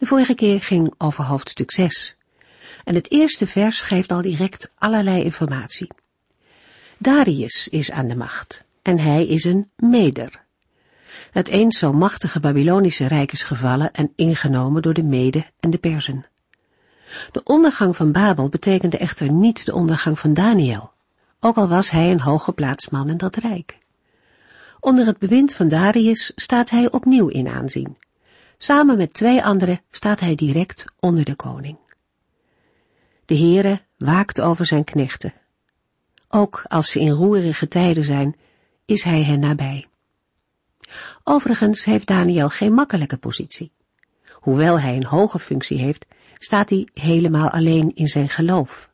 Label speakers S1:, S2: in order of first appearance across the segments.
S1: De vorige keer ging over hoofdstuk 6. En het eerste vers geeft al direct allerlei informatie. Darius is aan de macht en hij is een meder. Het eens zo machtige Babylonische rijk is gevallen en ingenomen door de Mede en de Perzen. De ondergang van Babel betekende echter niet de ondergang van Daniel, ook al was hij een hooggeplaatst man in dat rijk. Onder het bewind van Darius staat hij opnieuw in aanzien. Samen met twee anderen staat hij direct onder de koning. De Heere waakt over zijn knechten. Ook als ze in roerige tijden zijn, is hij hen nabij. Overigens heeft Daniel geen makkelijke positie. Hoewel hij een hoge functie heeft, staat hij helemaal alleen in zijn geloof.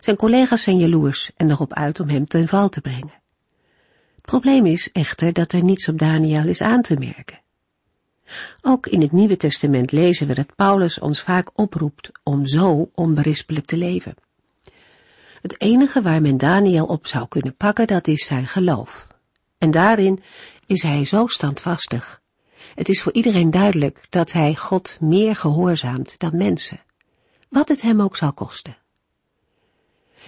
S1: Zijn collega's zijn jaloers en erop uit om hem ten val te brengen. Het probleem is echter dat er niets op Daniel is aan te merken. Ook in het Nieuwe Testament lezen we dat Paulus ons vaak oproept om zo onberispelijk te leven. Het enige waar men Daniel op zou kunnen pakken, dat is zijn geloof. En daarin is hij zo standvastig. Het is voor iedereen duidelijk dat hij God meer gehoorzaamt dan mensen, wat het hem ook zal kosten.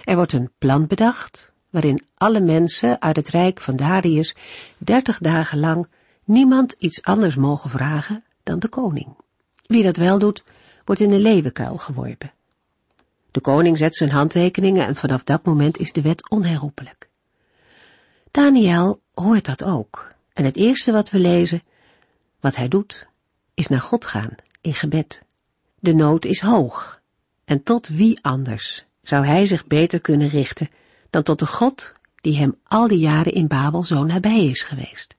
S1: Er wordt een plan bedacht, waarin alle mensen uit het rijk van Darius dertig dagen lang niemand iets anders mogen vragen dan de koning. Wie dat wel doet, wordt in een leeuwenkuil geworpen. De koning zet zijn handtekeningen en vanaf dat moment is de wet onherroepelijk. Daniel hoort dat ook. En het eerste wat we lezen, wat hij doet, is naar God gaan, in gebed. De nood is hoog. En tot wie anders zou hij zich beter kunnen richten dan tot de God die hem al die jaren in Babel zo nabij is geweest.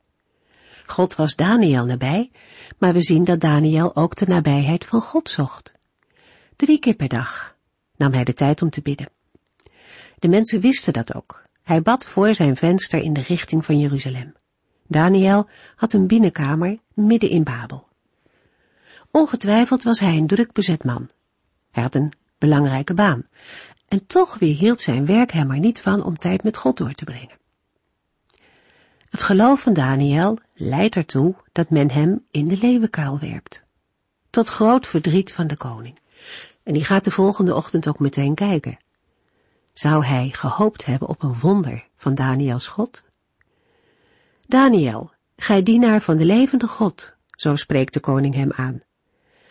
S1: God was Daniel nabij, maar we zien dat Daniel ook de nabijheid van God zocht. Drie keer per dag nam hij de tijd om te bidden. De mensen wisten dat ook. Hij bad voor zijn venster in de richting van Jeruzalem. Daniel had een binnenkamer midden in Babel. Ongetwijfeld was hij een druk bezet man. Hij had een belangrijke baan. En toch weerhield zijn werk hem er niet van om tijd met God door te brengen. Het geloof van Daniel leidt ertoe dat men hem in de leeuwenkuil werpt. Tot groot verdriet van de koning. En die gaat de volgende ochtend ook meteen kijken. Zou hij gehoopt hebben op een wonder van Daniels God? Daniel, gij dienaar van de levende God, zo spreekt de koning hem aan.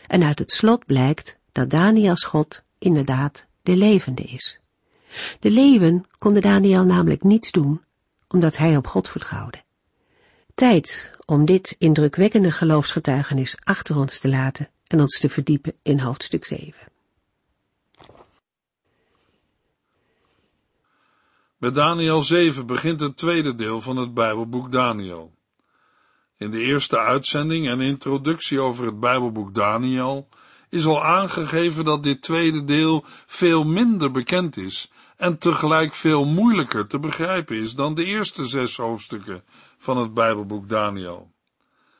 S1: En uit het slot blijkt dat Daniels God inderdaad de levende is. De leeuwen konden Daniel namelijk niets doen, omdat hij op God vertrouwde. Tijd om dit indrukwekkende geloofsgetuigenis achter ons te laten en ons te verdiepen in hoofdstuk 7.
S2: Met Daniel 7 begint het tweede deel van het Bijbelboek Daniel. In de eerste uitzending en introductie over het Bijbelboek Daniel is al aangegeven dat dit tweede deel veel minder bekend is en tegelijk veel moeilijker te begrijpen is dan de eerste zes hoofdstukken van het Bijbelboek Daniel.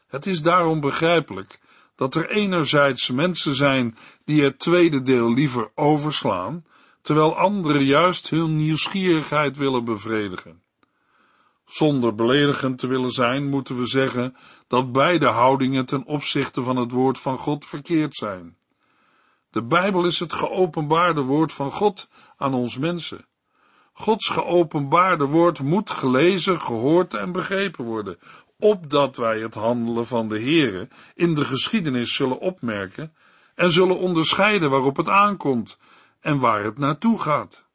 S2: Het is daarom begrijpelijk dat er enerzijds mensen zijn die het tweede deel liever overslaan, terwijl anderen juist hun nieuwsgierigheid willen bevredigen. Zonder beledigend te willen zijn, moeten we zeggen dat beide houdingen ten opzichte van het woord van God verkeerd zijn. De Bijbel is het geopenbaarde woord van God aan ons mensen. Gods geopenbaarde woord moet gelezen, gehoord en begrepen worden, opdat wij het handelen van de Heere in de geschiedenis zullen opmerken en zullen onderscheiden waarop het aankomt en waar het naartoe gaat.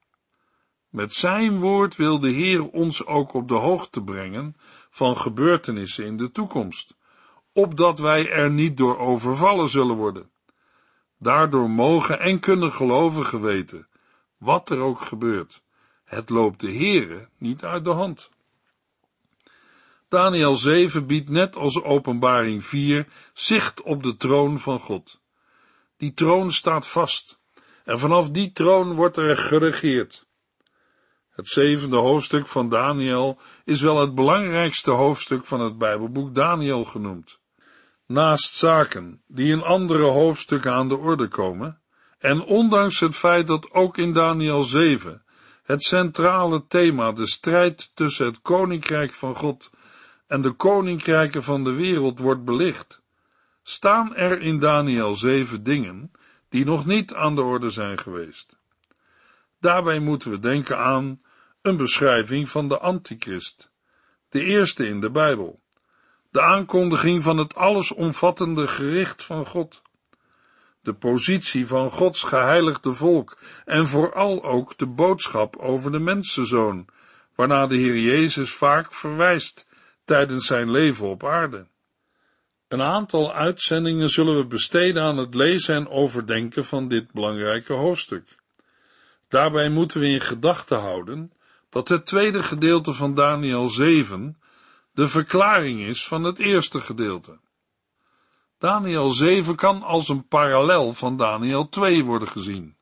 S2: Met zijn woord wil de Heer ons ook op de hoogte brengen van gebeurtenissen in de toekomst, opdat wij er niet door overvallen zullen worden. Daardoor mogen en kunnen gelovigen weten, wat er ook gebeurt, het loopt de Heere niet uit de hand. Daniel 7 biedt net als openbaring 4 zicht op de troon van God. Die troon staat vast en vanaf die troon wordt er geregeerd. Het zevende hoofdstuk van Daniel is wel het belangrijkste hoofdstuk van het Bijbelboek Daniel genoemd. Naast zaken die in andere hoofdstukken aan de orde komen, en ondanks het feit dat ook in Daniel 7 het centrale thema de strijd tussen het koninkrijk van God en de koninkrijken van de wereld wordt belicht, staan er in Daniel 7 dingen die nog niet aan de orde zijn geweest. Daarbij moeten we denken aan een beschrijving van de antichrist, de eerste in de Bijbel, de aankondiging van het allesomvattende gericht van God, de positie van Gods geheiligde volk en vooral ook de boodschap over de mensenzoon, waarna de Heer Jezus vaak verwijst tijdens zijn leven op aarde. Een aantal uitzendingen zullen we besteden aan het lezen en overdenken van dit belangrijke hoofdstuk. Daarbij moeten we in gedachten houden dat het tweede gedeelte van Daniel 7 de verklaring is van het eerste gedeelte. Daniel 7 kan als een parallel van Daniel 2 worden gezien.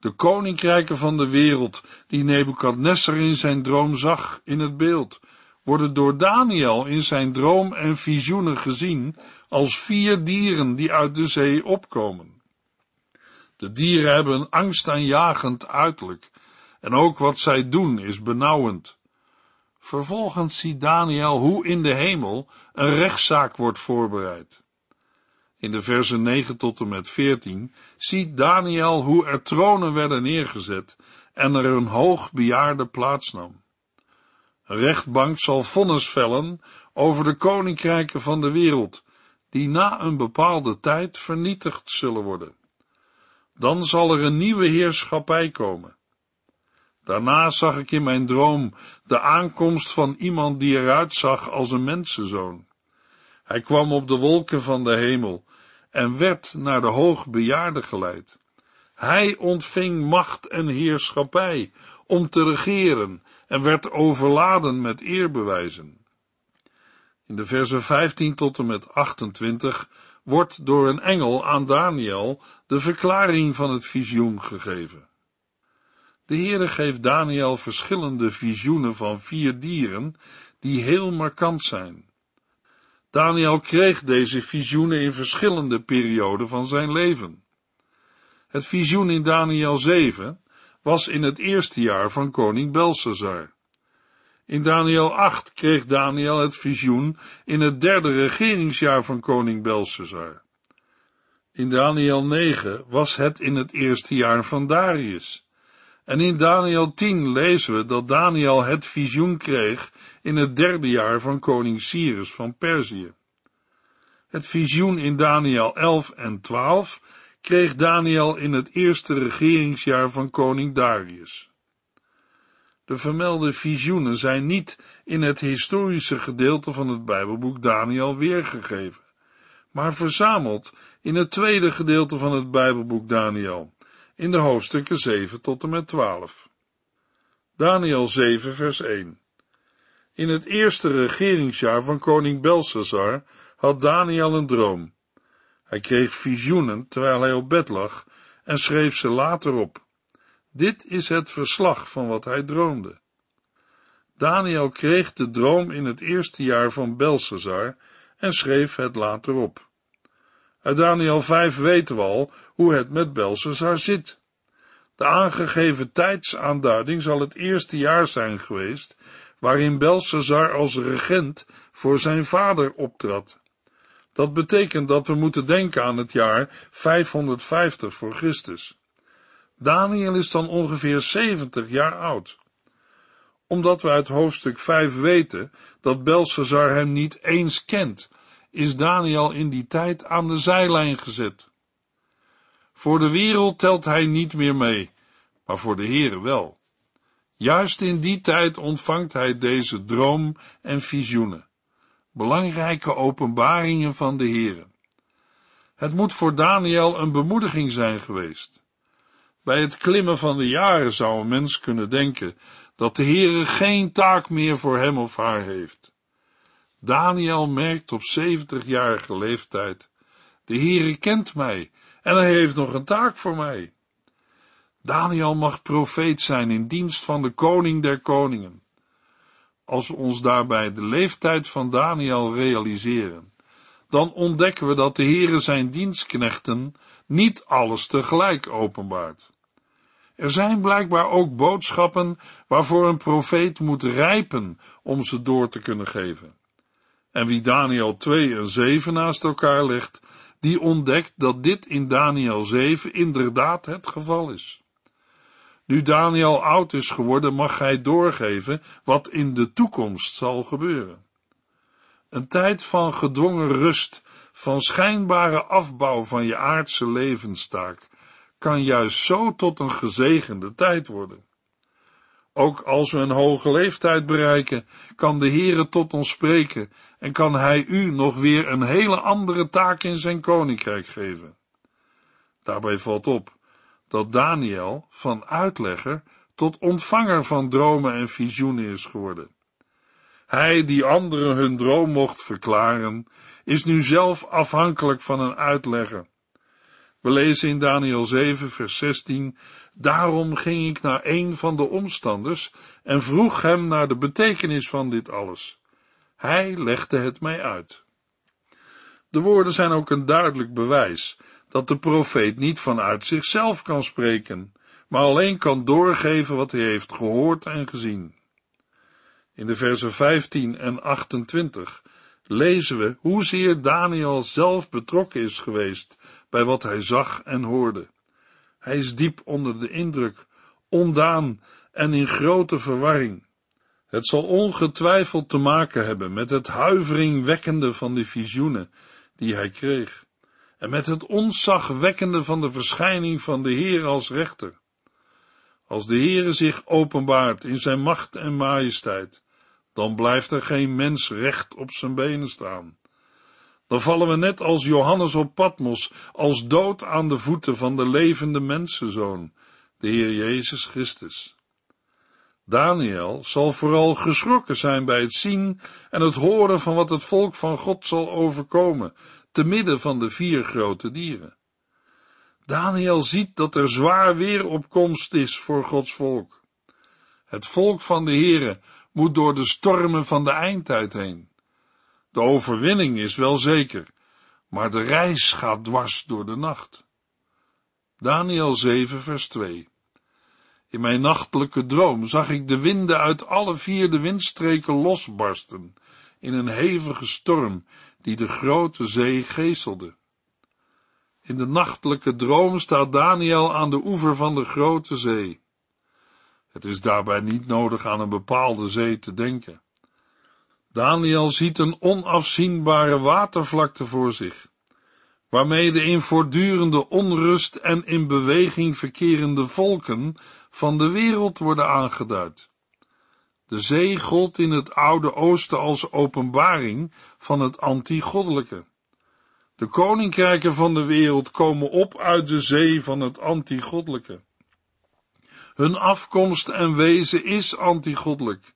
S2: De koninkrijken van de wereld, die Nebukadnessar in zijn droom zag in het beeld, worden door Daniel in zijn droom en visioenen gezien als vier dieren die uit de zee opkomen. De dieren hebben een angstaanjagend uiterlijk en ook wat zij doen is benauwend. Vervolgens ziet Daniel hoe in de hemel een rechtszaak wordt voorbereid. In de versen 9 tot en met 14 ziet Daniel hoe er tronen werden neergezet en er een hoog bejaarde plaatsnam. Een rechtbank zal vonnis vellen over de koninkrijken van de wereld, die na een bepaalde tijd vernietigd zullen worden. Dan zal er een nieuwe heerschappij komen. Daarna zag ik in mijn droom de aankomst van iemand die eruit zag als een mensenzoon. Hij kwam op de wolken van de hemel en werd naar de hoogbejaarde geleid. Hij ontving macht en heerschappij om te regeren en werd overladen met eerbewijzen. In de versen 15 tot en met 28 wordt door een engel aan Daniel de verklaring van het visioen gegeven. De Heere geeft Daniel verschillende visioenen van vier dieren die heel markant zijn. Daniel kreeg deze visioenen in verschillende perioden van zijn leven. Het visioen in Daniel 7 was in het eerste jaar van koning Belshazzar. In Daniel 8 kreeg Daniel het visioen in het derde regeringsjaar van koning Belshazzar. In Daniel 9 was het in het eerste jaar van Darius. En in Daniel 10 lezen we dat Daniel het visioen kreeg in het derde jaar van koning Cyrus van Perzië. Het visioen in Daniel 11 en 12 kreeg Daniel in het eerste regeringsjaar van koning Darius. De vermelde visioenen zijn niet in het historische gedeelte van het Bijbelboek Daniel weergegeven, maar verzameld in het tweede gedeelte van het Bijbelboek Daniel, in de hoofdstukken 7 tot en met 12. Daniel 7 vers 1 In het eerste regeringsjaar van koning Belshazzar had Daniel een droom. Hij kreeg visioenen terwijl hij op bed lag en schreef ze later op. Dit is het verslag van wat hij droomde. Daniel kreeg de droom in het eerste jaar van Belshazzar en schreef het later op. Uit Daniel 5 weten we al hoe het met Belshazzar zit. De aangegeven tijdsaanduiding zal het eerste jaar zijn geweest, waarin Belshazzar als regent voor zijn vader optrad. Dat betekent dat we moeten denken aan het jaar 550 voor Christus. Daniel is dan ongeveer 70 jaar oud. Omdat we uit hoofdstuk 5 weten dat Belshazzar hem niet eens kent, is Daniel in die tijd aan de zijlijn gezet. Voor de wereld telt hij niet meer mee, maar voor de Heere wel. Juist in die tijd ontvangt hij deze droom en visioenen belangrijke openbaringen van de Heere. Het moet voor Daniel een bemoediging zijn geweest. Bij het klimmen van de jaren zou een mens kunnen denken dat de Heere geen taak meer voor hem of haar heeft. Daniel merkt op 70-jarige leeftijd, de Heere kent mij en hij heeft nog een taak voor mij. Daniel mag profeet zijn in dienst van de koning der koningen. Als we ons daarbij de leeftijd van Daniel realiseren, dan ontdekken we dat de Heere zijn dienstknechten niet alles tegelijk openbaart. Er zijn blijkbaar ook boodschappen waarvoor een profeet moet rijpen om ze door te kunnen geven. En wie Daniel 2 en 7 naast elkaar legt, die ontdekt dat dit in Daniel 7 inderdaad het geval is. Nu Daniel oud is geworden, mag hij doorgeven wat in de toekomst zal gebeuren. Een tijd van gedwongen rust, van schijnbare afbouw van je aardse levenstaak, kan juist zo tot een gezegende tijd worden. Ook als we een hoge leeftijd bereiken, kan de Heere tot ons spreken en kan Hij u nog weer een hele andere taak in zijn koninkrijk geven. Daarbij valt op dat Daniel van uitlegger tot ontvanger van dromen en visioenen is geworden. Hij die anderen hun droom mocht verklaren, is nu zelf afhankelijk van een uitlegger. We lezen in Daniel 7, vers 16, Daarom ging ik naar een van de omstanders en vroeg hem naar de betekenis van dit alles. Hij legde het mij uit. De woorden zijn ook een duidelijk bewijs dat de profeet niet vanuit zichzelf kan spreken, maar alleen kan doorgeven wat hij heeft gehoord en gezien. In de versen 15 en 28 lezen we hoezeer Daniel zelf betrokken is geweest bij wat hij zag en hoorde. Hij is diep onder de indruk, ondaan en in grote verwarring. Het zal ongetwijfeld te maken hebben met het huiveringwekkende van de visioenen die hij kreeg, en met het onzagwekkende van de verschijning van de Heer als rechter. Als de Heere zich openbaart in zijn macht en majesteit, dan blijft er geen mens recht op zijn benen staan. Dan vallen we net als Johannes op Patmos, als dood aan de voeten van de levende mensenzoon, de Heer Jezus Christus. Daniel zal vooral geschrokken zijn bij het zien en het horen van wat het volk van God zal overkomen, te midden van de vier grote dieren. Daniel ziet dat er zwaar weer op komst is voor Gods volk. Het volk van de Heere moet door de stormen van de eindtijd heen. De overwinning is wel zeker, maar de reis gaat dwars door de nacht. Daniel 7 vers 2 In mijn nachtelijke droom zag ik de winden uit alle vier de windstreken losbarsten in een hevige storm die de grote zee geeselde. In de nachtelijke droom staat Daniel aan de oever van de grote zee. Het is daarbij niet nodig aan een bepaalde zee te denken. Daniel ziet een onafzienbare watervlakte voor zich, waarmee de in voortdurende onrust en in beweging verkerende volken van de wereld worden aangeduid. De zee gold in het Oude Oosten als openbaring van het antigoddelijke. De koninkrijken van de wereld komen op uit de zee van het antigoddelijke. Hun afkomst en wezen is antigoddelijk.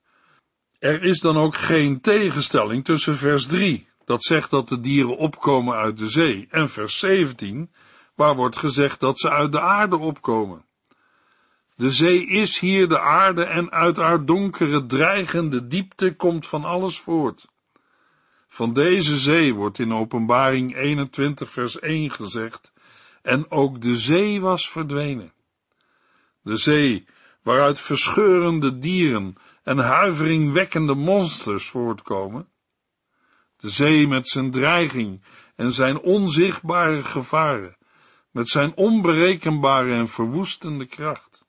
S2: Er is dan ook geen tegenstelling tussen vers 3, dat zegt dat de dieren opkomen uit de zee, en vers 17, waar wordt gezegd dat ze uit de aarde opkomen. De zee is hier de aarde en uit haar donkere, dreigende diepte komt van alles voort. Van deze zee wordt in Openbaring 21 vers 1 gezegd, en ook de zee was verdwenen. De zee, waaruit verscheurende dieren en huiveringwekkende monsters voortkomen. De zee met zijn dreiging en zijn onzichtbare gevaren, met zijn onberekenbare en verwoestende kracht.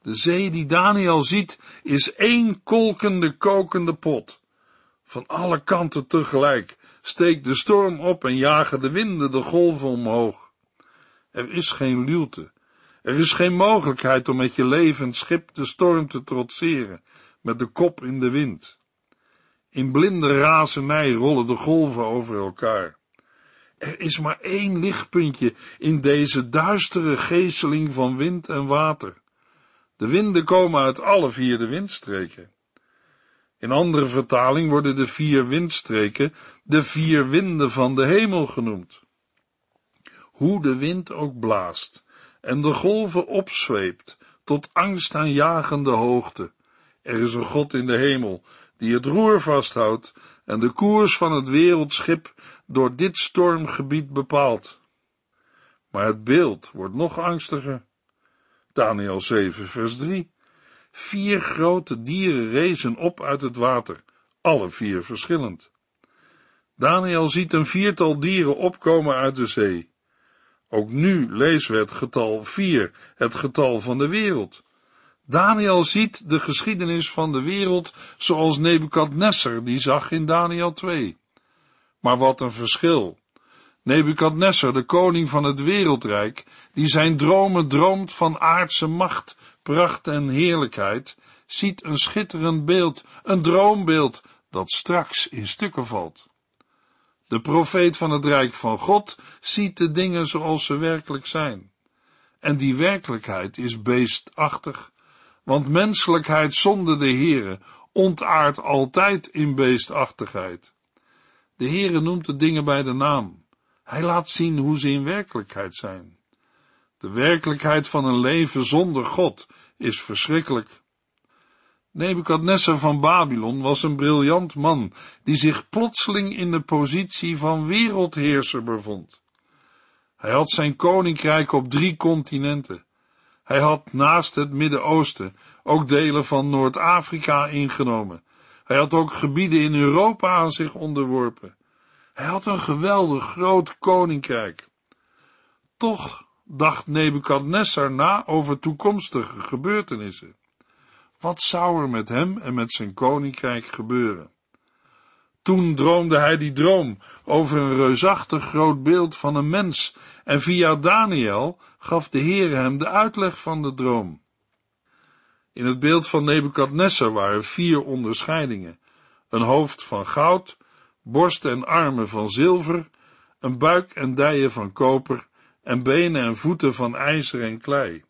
S2: De zee die Daniel ziet is één kolkende, kokende pot. Van alle kanten tegelijk steekt de storm op en jagen de winden de golven omhoog. Er is geen luwte, er is geen mogelijkheid om met je levend schip de storm te trotseren, met de kop in de wind. In blinde razernij rollen de golven over elkaar. Er is maar één lichtpuntje in deze duistere geeseling van wind en water. De winden komen uit alle vier de windstreken. In andere vertaling worden de vier windstreken de vier winden van de hemel genoemd. Hoe de wind ook blaast en de golven opzweept tot angstaanjagende hoogte. Er is een God in de hemel die het roer vasthoudt en de koers van het wereldschip door dit stormgebied bepaalt. Maar het beeld wordt nog angstiger. Daniel 7, vers 3. Vier grote dieren rezen op uit het water, alle vier verschillend. Daniel ziet een viertal dieren opkomen uit de zee. Ook nu lezen we het getal vier, het getal van de wereld. Daniel ziet de geschiedenis van de wereld zoals Nebukadnessar die zag in Daniel 2. Maar wat een verschil. Nebukadnessar, de koning van het wereldrijk, die zijn dromen droomt van aardse macht, pracht en heerlijkheid, ziet een schitterend beeld, een droombeeld, dat straks in stukken valt. De profeet van het Rijk van God ziet de dingen zoals ze werkelijk zijn. En die werkelijkheid is beestachtig, want menselijkheid zonder de Heere ontaart altijd in beestachtigheid. De Heere noemt de dingen bij de naam. Hij laat zien hoe ze in werkelijkheid zijn. De werkelijkheid van een leven zonder God is verschrikkelijk. Nebukadnessar van Babylon was een briljant man, die zich plotseling in de positie van wereldheerser bevond. Hij had zijn koninkrijk op drie continenten. Hij had naast het Midden-Oosten ook delen van Noord-Afrika ingenomen. Hij had ook gebieden in Europa aan zich onderworpen. Hij had een geweldig groot koninkrijk. Toch dacht Nebukadnessar na over toekomstige gebeurtenissen. Wat zou er met hem en met zijn koninkrijk gebeuren? Toen droomde hij die droom over een reusachtig groot beeld van een mens en via Daniel gaf de Heer hem de uitleg van de droom. In het beeld van Nebukadnessar waren vier onderscheidingen. Een hoofd van goud, borst en armen van zilver, een buik en dijen van koper en benen en voeten van ijzer en klei.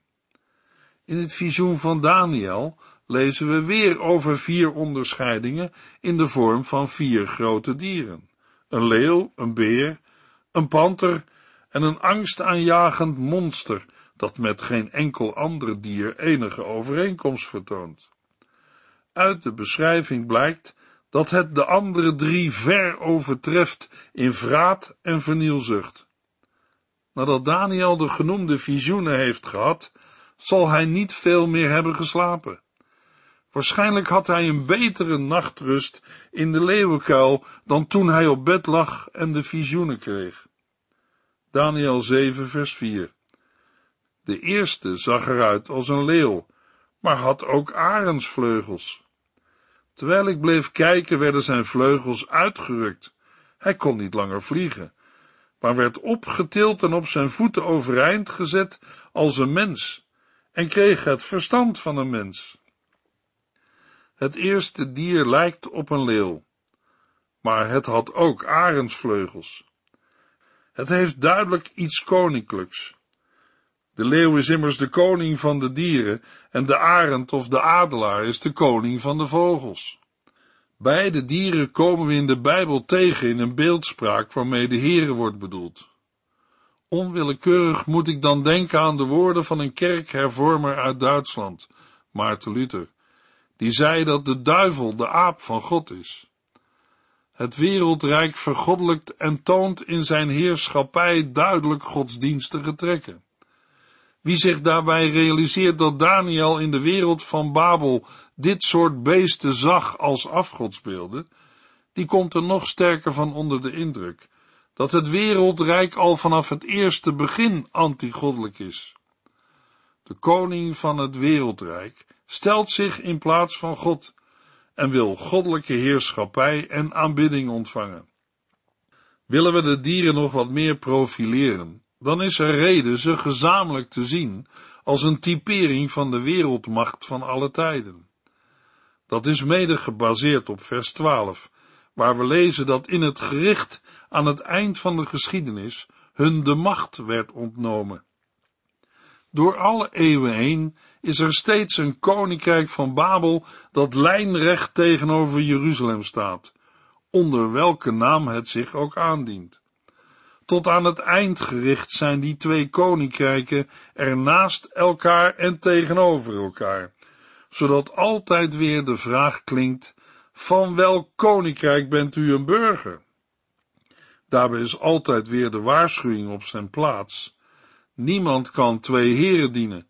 S2: In het visioen van Daniel lezen we weer over vier onderscheidingen in de vorm van vier grote dieren. Een leeuw, een beer, een panter en een angstaanjagend monster dat met geen enkel ander dier enige overeenkomst vertoont. Uit de beschrijving blijkt dat het de andere drie ver overtreft in vraat en vernielzucht. Nadat Daniel de genoemde visioenen heeft gehad, zal hij niet veel meer hebben geslapen. Waarschijnlijk had hij een betere nachtrust in de leeuwenkuil dan toen hij op bed lag en de visioenen kreeg. Daniel 7 vers 4 De eerste zag eruit als een leeuw, maar had ook arendsvleugels. Terwijl ik bleef kijken, werden zijn vleugels uitgerukt. Hij kon niet langer vliegen, maar werd opgetild en op zijn voeten overeind gezet als een mens, en kreeg het verstand van een mens. Het eerste dier lijkt op een leeuw, maar het had ook arendsvleugels. Het heeft duidelijk iets koninklijks. De leeuw is immers de koning van de dieren en de arend of de adelaar is de koning van de vogels. Beide dieren komen we in de Bijbel tegen in een beeldspraak waarmee de Heere wordt bedoeld. Onwillekeurig moet ik dan denken aan de woorden van een kerkhervormer uit Duitsland, Maarten Luther die zei dat de duivel de aap van God is. Het wereldrijk vergoddelijkt en toont in zijn heerschappij duidelijk godsdienstige trekken. Wie zich daarbij realiseert dat Daniel in de wereld van Babel dit soort beesten zag als afgodsbeelden, die komt er nog sterker van onder de indruk dat het wereldrijk al vanaf het eerste begin antigoddelijk is. De koning van het wereldrijk stelt zich in plaats van God en wil goddelijke heerschappij en aanbidding ontvangen. Willen we de dieren nog wat meer profileren, dan is er reden ze gezamenlijk te zien als een typering van de wereldmacht van alle tijden. Dat is mede gebaseerd op vers 12, waar we lezen dat in het gericht aan het eind van de geschiedenis hun de macht werd ontnomen. Door alle eeuwen heen is er steeds een koninkrijk van Babel dat lijnrecht tegenover Jeruzalem staat, onder welke naam het zich ook aandient. Tot aan het eind gericht zijn die twee koninkrijken er naast elkaar en tegenover elkaar, zodat altijd weer de vraag klinkt: van welk koninkrijk bent u een burger? Daarbij is altijd weer de waarschuwing op zijn plaats. Niemand kan twee heren dienen,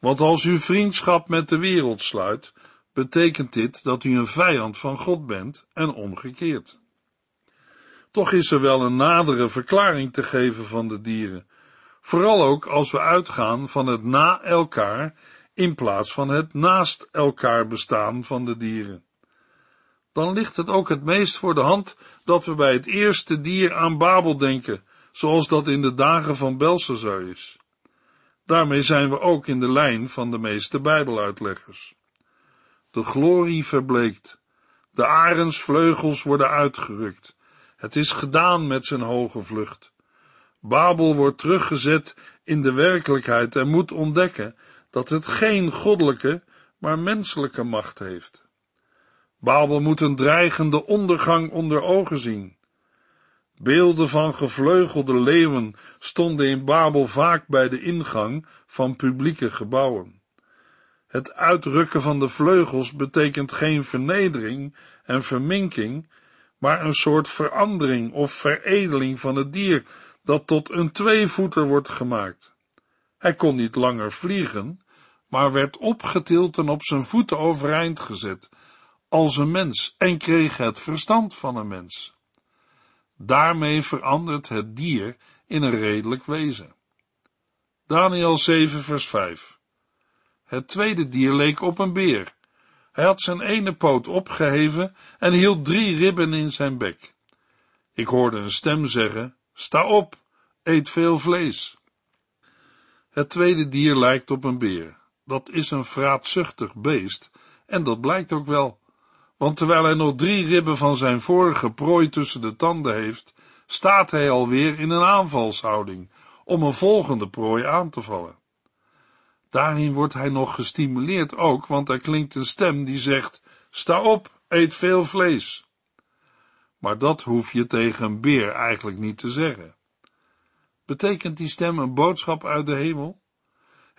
S2: want als u vriendschap met de wereld sluit, betekent dit dat u een vijand van God bent en omgekeerd. Toch is er wel een nadere verklaring te geven van de dieren, vooral ook als we uitgaan van het na elkaar in plaats van het naast elkaar bestaan van de dieren. Dan ligt het ook het meest voor de hand dat we bij het eerste dier aan Babel denken, zoals dat in de dagen van Belshazzar is. Daarmee zijn we ook in de lijn van de meeste Bijbeluitleggers. De glorie verbleekt, de arensvleugels worden uitgerukt, het is gedaan met zijn hoge vlucht. Babel wordt teruggezet in de werkelijkheid en moet ontdekken dat het geen goddelijke, maar menselijke macht heeft. Babel moet een dreigende ondergang onder ogen zien. Beelden van gevleugelde leeuwen stonden in Babel vaak bij de ingang van publieke gebouwen. Het uitrukken van de vleugels betekent geen vernedering en verminking, maar een soort verandering of veredeling van het dier dat tot een tweevoeter wordt gemaakt. Hij kon niet langer vliegen, maar werd opgetild en op zijn voeten overeind gezet, als een mens, en kreeg het verstand van een mens. Daarmee verandert het dier in een redelijk wezen. Daniel 7 vers 5 Het tweede dier leek op een beer, hij had zijn ene poot opgeheven en hield drie ribben in zijn bek. Ik hoorde een stem zeggen, sta op, eet veel vlees. Het tweede dier lijkt op een beer. Dat is een vraatzuchtig beest, en dat blijkt ook wel. Want terwijl hij nog drie ribben van zijn vorige prooi tussen de tanden heeft, staat hij alweer in een aanvalshouding om een volgende prooi aan te vallen. Daarin wordt hij nog gestimuleerd ook, want er klinkt een stem die zegt, sta op, eet veel vlees. Maar dat hoef je tegen een beer eigenlijk niet te zeggen. Betekent die stem een boodschap uit de hemel?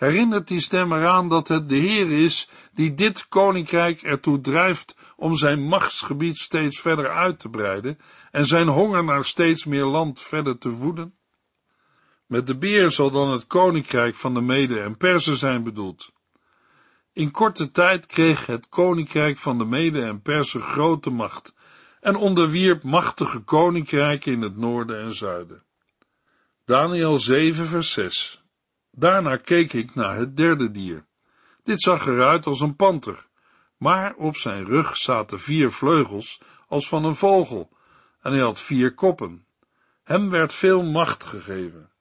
S2: Herinnert die stem eraan dat het de Heer is die dit koninkrijk ertoe drijft om zijn machtsgebied steeds verder uit te breiden en zijn honger naar steeds meer land verder te voeden? Met de beer zal dan het koninkrijk van de Mede en Persen zijn bedoeld. In korte tijd kreeg het koninkrijk van de Mede en Persen grote macht en onderwierp machtige koninkrijken in het noorden en zuiden. Daniel 7 vers 6 Daarna keek ik naar het derde dier. Dit zag eruit als een panter, maar op zijn rug zaten vier vleugels als van een vogel en hij had vier koppen. Hem werd veel macht gegeven.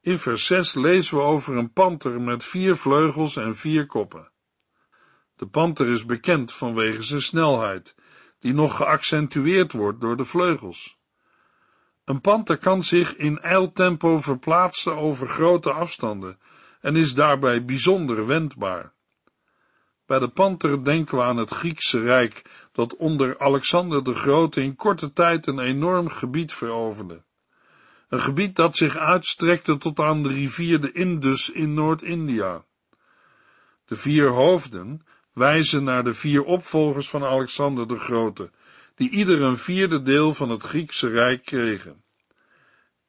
S2: In vers 6 lezen we over een panter met vier vleugels en vier koppen. De panter is bekend vanwege zijn snelheid, die nog geaccentueerd wordt door de vleugels. Een panter kan zich in eiltempo verplaatsen over grote afstanden en is daarbij bijzonder wendbaar. Bij de panter denken we aan het Griekse Rijk, dat onder Alexander de Grote in korte tijd een enorm gebied veroverde. Een gebied dat zich uitstrekte tot aan de rivier de Indus in Noord-India. De vier hoofden wijzen naar de vier opvolgers van Alexander de Grote, die ieder een vierde deel van het Griekse Rijk kregen.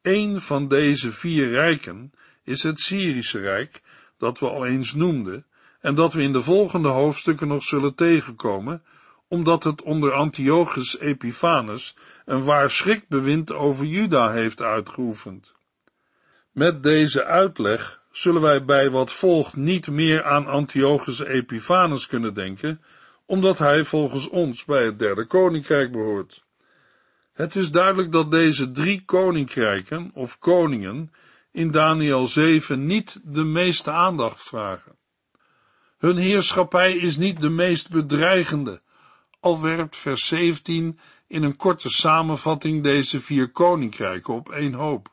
S2: Een van deze vier rijken is het Syrische Rijk, dat we al eens noemden, en dat we in de volgende hoofdstukken nog zullen tegenkomen, omdat het onder Antiochus Epiphanes een waar schrikbewind over Juda heeft uitgeoefend. Met deze uitleg zullen wij bij wat volgt niet meer aan Antiochus Epiphanes kunnen denken, omdat hij volgens ons bij het derde koninkrijk behoort. Het is duidelijk dat deze drie koninkrijken of koningen in Daniel 7 niet de meeste aandacht vragen. Hun heerschappij is niet de meest bedreigende, al werpt vers 17 in een korte samenvatting deze vier koninkrijken op één hoop.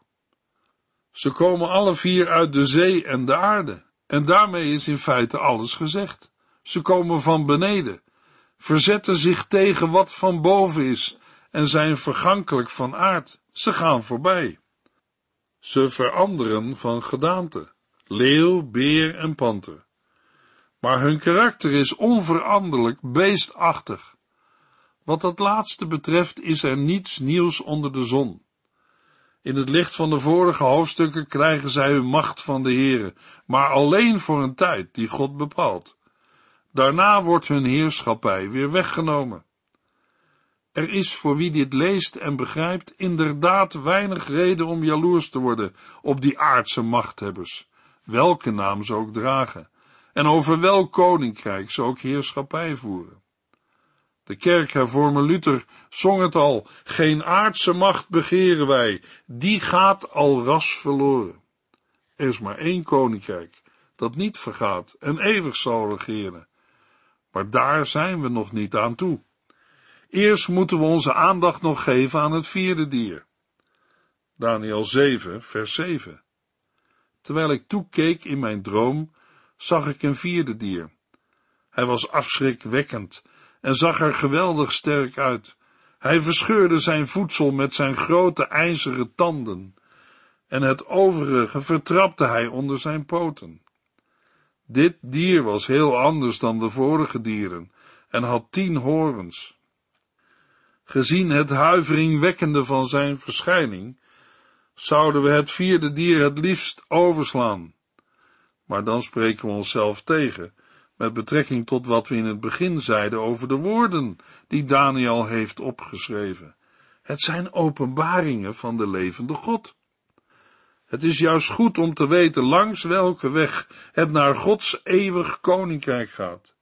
S2: Ze komen alle vier uit de zee en de aarde, en daarmee is in feite alles gezegd. Ze komen van beneden, verzetten zich tegen wat van boven is en zijn vergankelijk van aard. Ze gaan voorbij. Ze veranderen van gedaante, leeuw, beer en panter. Maar hun karakter is onveranderlijk beestachtig. Wat dat laatste betreft is er niets nieuws onder de zon. In het licht van de vorige hoofdstukken krijgen zij hun macht van de Heere, maar alleen voor een tijd die God bepaalt. Daarna wordt hun heerschappij weer weggenomen. Er is voor wie dit leest en begrijpt inderdaad weinig reden om jaloers te worden op die aardse machthebbers, welke naam ze ook dragen, en over welk koninkrijk ze ook heerschappij voeren. De kerkhervormer Luther zong het al, geen aardse macht begeren wij, die gaat al ras verloren. Er is maar één koninkrijk, dat niet vergaat en eeuwig zal regeren. Maar daar zijn we nog niet aan toe. Eerst moeten we onze aandacht nog geven aan het vierde dier. Daniel 7, vers 7. Terwijl ik toekeek in mijn droom, zag ik een vierde dier. Hij was afschrikwekkend en zag er geweldig sterk uit. Hij verscheurde zijn voedsel met zijn grote ijzeren tanden, en het overige vertrapte hij onder zijn poten. Dit dier was heel anders dan de vorige dieren en had tien horens. Gezien het huiveringwekkende van zijn verschijning, zouden we het vierde dier het liefst overslaan. Maar dan spreken we onszelf tegen, met betrekking tot wat we in het begin zeiden over de woorden die Daniel heeft opgeschreven. Het zijn openbaringen van de levende God. Het is juist goed om te weten langs welke weg het naar Gods eeuwig koninkrijk gaat.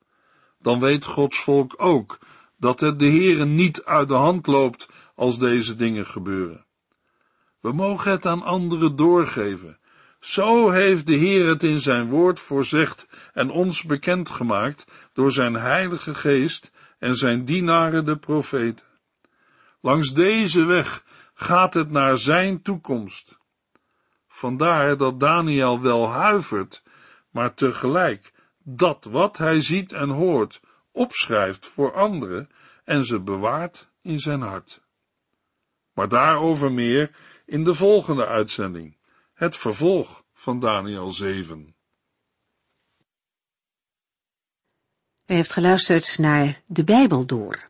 S2: Dan weet Gods volk ook dat het de Heere niet uit de hand loopt als deze dingen gebeuren. We mogen het aan anderen doorgeven. Zo heeft de Heer het in zijn woord voorzegd en ons bekendgemaakt door zijn heilige geest en zijn dienaren de profeten. Langs deze weg gaat het naar zijn toekomst. Vandaar dat Daniel wel huivert, maar tegelijk dat wat hij ziet en hoort opschrijft voor anderen en ze bewaart in zijn hart. Maar daarover meer in de volgende uitzending, het vervolg van Daniel 7.
S1: U heeft geluisterd naar De Bijbel Door,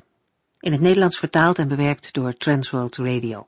S1: in het Nederlands vertaald en bewerkt door Transworld Radio.